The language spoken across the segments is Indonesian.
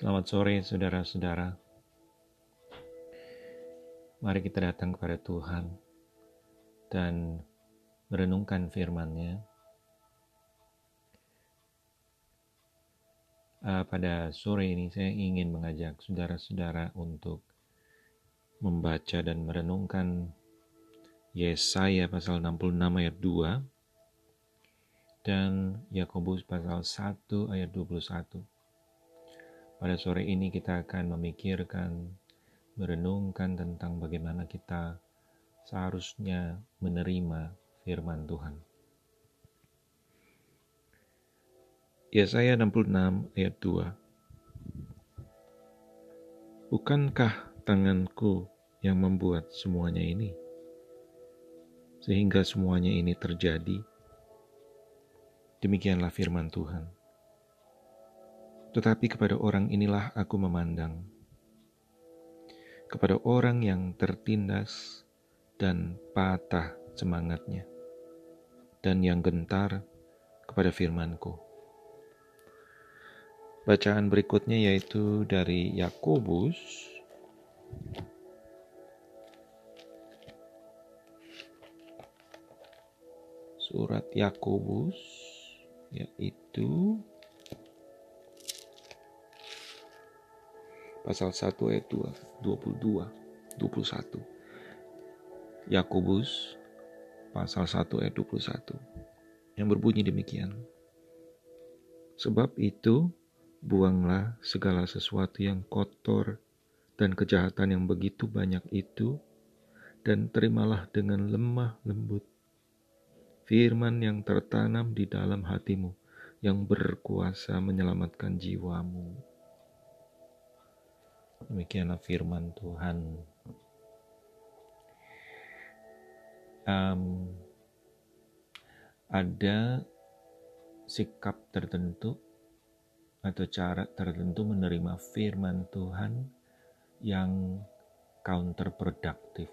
Selamat sore saudara-saudara. Mari kita datang kepada Tuhan dan merenungkan firman-Nya. Uh, pada sore ini saya ingin mengajak saudara-saudara untuk membaca dan merenungkan Yesaya pasal 66 ayat 2 dan Yakobus pasal 1 ayat 21. Pada sore ini kita akan memikirkan, merenungkan tentang bagaimana kita seharusnya menerima firman Tuhan. Yesaya 66 ayat 2 Bukankah tanganku yang membuat semuanya ini? Sehingga semuanya ini terjadi Demikianlah firman Tuhan. Tetapi kepada orang inilah aku memandang, kepada orang yang tertindas dan patah semangatnya, dan yang gentar kepada firmanku. Bacaan berikutnya yaitu dari Yakobus surat Yakobus yaitu pasal 1 ayat 2, 22, 21. Yakobus pasal 1 ayat 21 yang berbunyi demikian. Sebab itu buanglah segala sesuatu yang kotor dan kejahatan yang begitu banyak itu dan terimalah dengan lemah lembut firman yang tertanam di dalam hatimu yang berkuasa menyelamatkan jiwamu. Demikianlah firman Tuhan. Um, ada sikap tertentu atau cara tertentu menerima firman Tuhan yang counterproductive.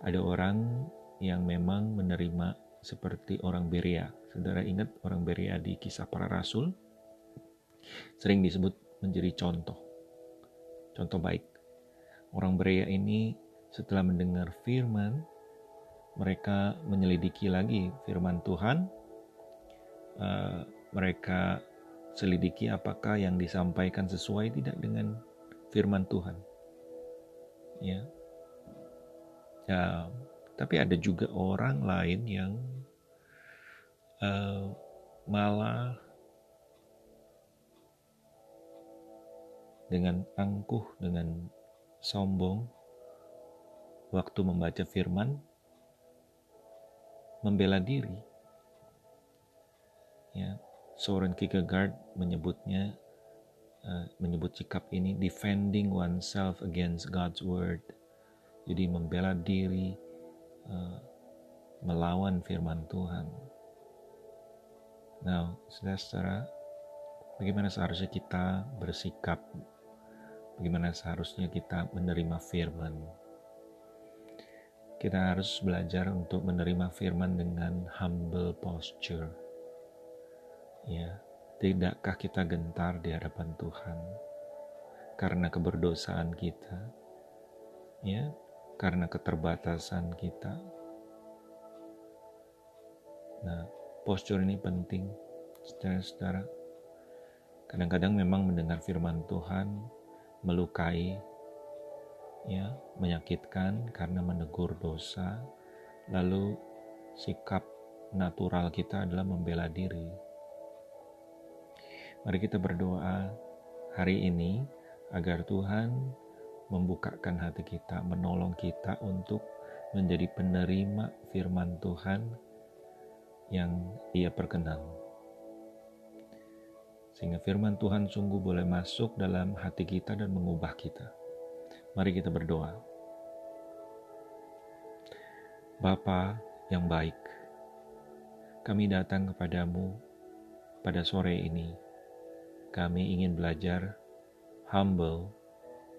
Ada orang yang memang menerima seperti orang Berea. Saudara ingat orang Berea di kisah para rasul? Sering disebut menjadi contoh. Contoh baik. Orang Berea ini setelah mendengar firman, mereka menyelidiki lagi firman Tuhan. Uh, mereka selidiki apakah yang disampaikan sesuai tidak dengan firman Tuhan. Ya. Ya, tapi ada juga orang lain yang uh, malah dengan angkuh, dengan sombong, waktu membaca firman, membela diri. Ya, Soren Kierkegaard menyebutnya, uh, menyebut sikap ini defending oneself against God's word. Jadi membela diri, Eh, melawan firman Tuhan. Nah, saudara-saudara, bagaimana seharusnya kita bersikap? Bagaimana seharusnya kita menerima firman? Kita harus belajar untuk menerima firman dengan humble posture. Ya, tidakkah kita gentar di hadapan Tuhan karena keberdosaan kita? Ya, karena keterbatasan kita. Nah, postur ini penting, saudara-saudara. Kadang-kadang memang mendengar firman Tuhan melukai, ya, menyakitkan karena menegur dosa. Lalu sikap natural kita adalah membela diri. Mari kita berdoa hari ini agar Tuhan membukakan hati kita, menolong kita untuk menjadi penerima firman Tuhan yang Ia perkenan. Sehingga firman Tuhan sungguh boleh masuk dalam hati kita dan mengubah kita. Mari kita berdoa. Bapa yang baik, kami datang kepadamu pada sore ini. Kami ingin belajar humble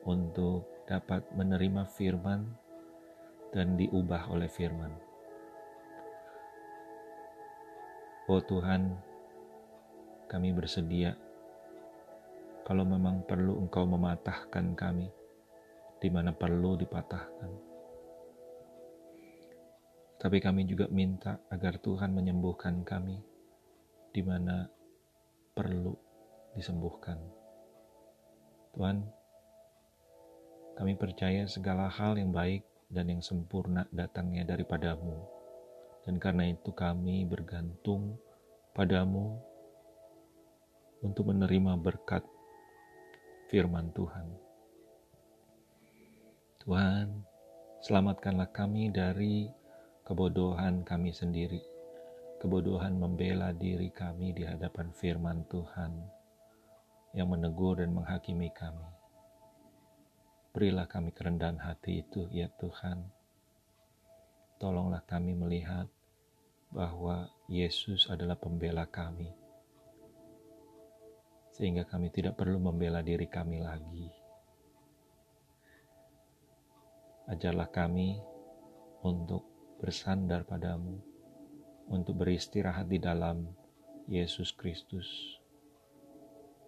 untuk dapat menerima firman dan diubah oleh firman. Oh Tuhan, kami bersedia kalau memang perlu Engkau mematahkan kami, di mana perlu dipatahkan. Tapi kami juga minta agar Tuhan menyembuhkan kami, di mana perlu disembuhkan. Tuhan, kami percaya segala hal yang baik dan yang sempurna datangnya daripadamu. Dan karena itu kami bergantung padamu untuk menerima berkat firman Tuhan. Tuhan, selamatkanlah kami dari kebodohan kami sendiri, kebodohan membela diri kami di hadapan firman Tuhan yang menegur dan menghakimi kami. Berilah kami kerendahan hati itu, ya Tuhan. Tolonglah kami melihat bahwa Yesus adalah pembela kami sehingga kami tidak perlu membela diri kami lagi. Ajarlah kami untuk bersandar padamu, untuk beristirahat di dalam Yesus Kristus,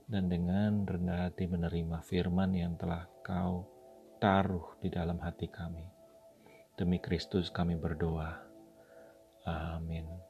dan dengan rendah hati menerima firman yang telah kau taruh di dalam hati kami. Demi Kristus kami berdoa. Amin.